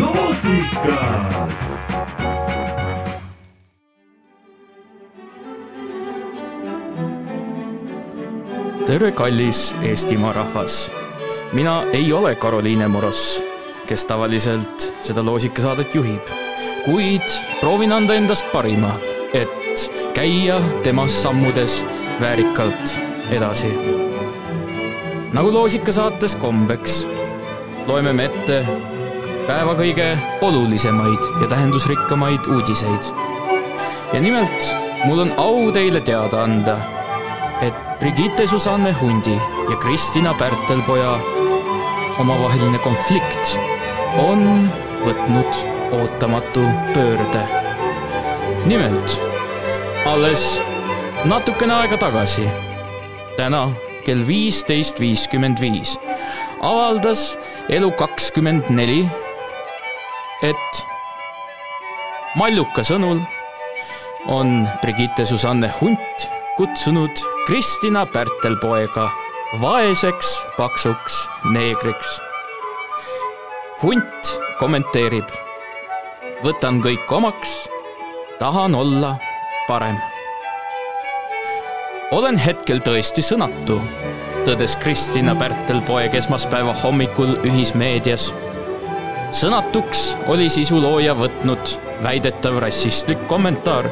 loosikas tere, kallis Eestimaa rahvas. mina ei ole Karoliine Moros, kes tavaliselt seda loosikasaadet juhib, kuid proovin anda endast parima, et käia temas sammudes väärikalt edasi. nagu loosikasaates kombeks, loeme me ette päeva kõige olulisemaid ja tähendusrikkamaid uudiseid. ja nimelt, mul on au teile teada anda et Brigitte Susanne Hundi ja Kristina Pärtelpoja omavaheline konflikt on võtnud ootamatu pöörde. nimelt, alles natukene aega tagasi, täna kell viisteist viiskümmend viis, avaldas Elu kakskümmend neli, et Malluka sõnul on Brigitte Susanne Hunt kutsunud Kristina Pärtelpoega vaeseks paksuks neegriks. hunt kommenteerib. võtan kõik omaks, tahan olla parem. olen hetkel tõesti sõnatu, tõdes Kristina Pärtelpoeg esmaspäeva hommikul ühismeedias. sõnatuks oli sisulooja võtnud väidetav rassistlik kommentaar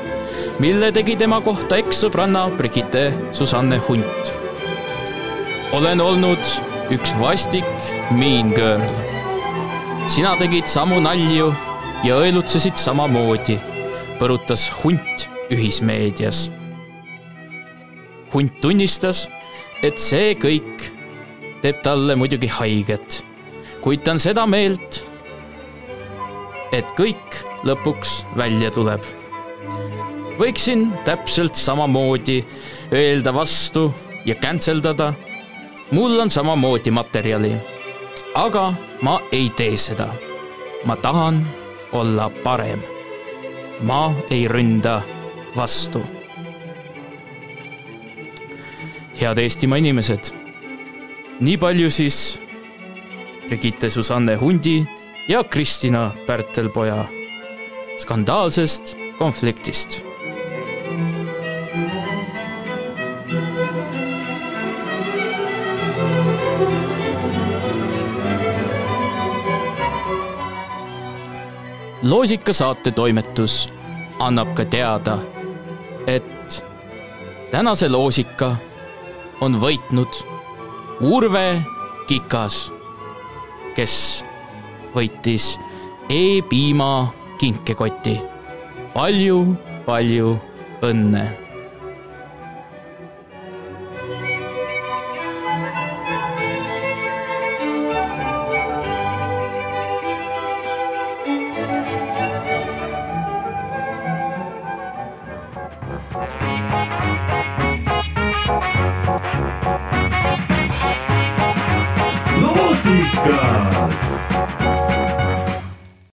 mille tegi tema kohta ekssõbranna Brigitte Susanne Hunt. olen olnud üks vastik mean girl. sina tegid samu nalju ja õelutsesid samamoodi, põrutas Hunt ühismeedias. Hunt tunnistas, et see kõik teeb talle muidugi haiget, kuid ta on seda meelt, et kõik lõpuks välja tuleb võiksin täpselt samamoodi öelda vastu ja cancel dada. mul on samamoodi materjali. aga ma ei tee seda. ma tahan olla parem. ma ei ründa vastu. head Eestimaa inimesed, nii palju siis Brigitte Susanne Hundi ja Kristina Pärtelpoja skandaalsest konfliktist loosika saate toimetus annab ka teada, et tänase loosika on võitnud Urve Kikas, kes võitis E-piima kinkekoti palju,. palju-palju õnne Músicas.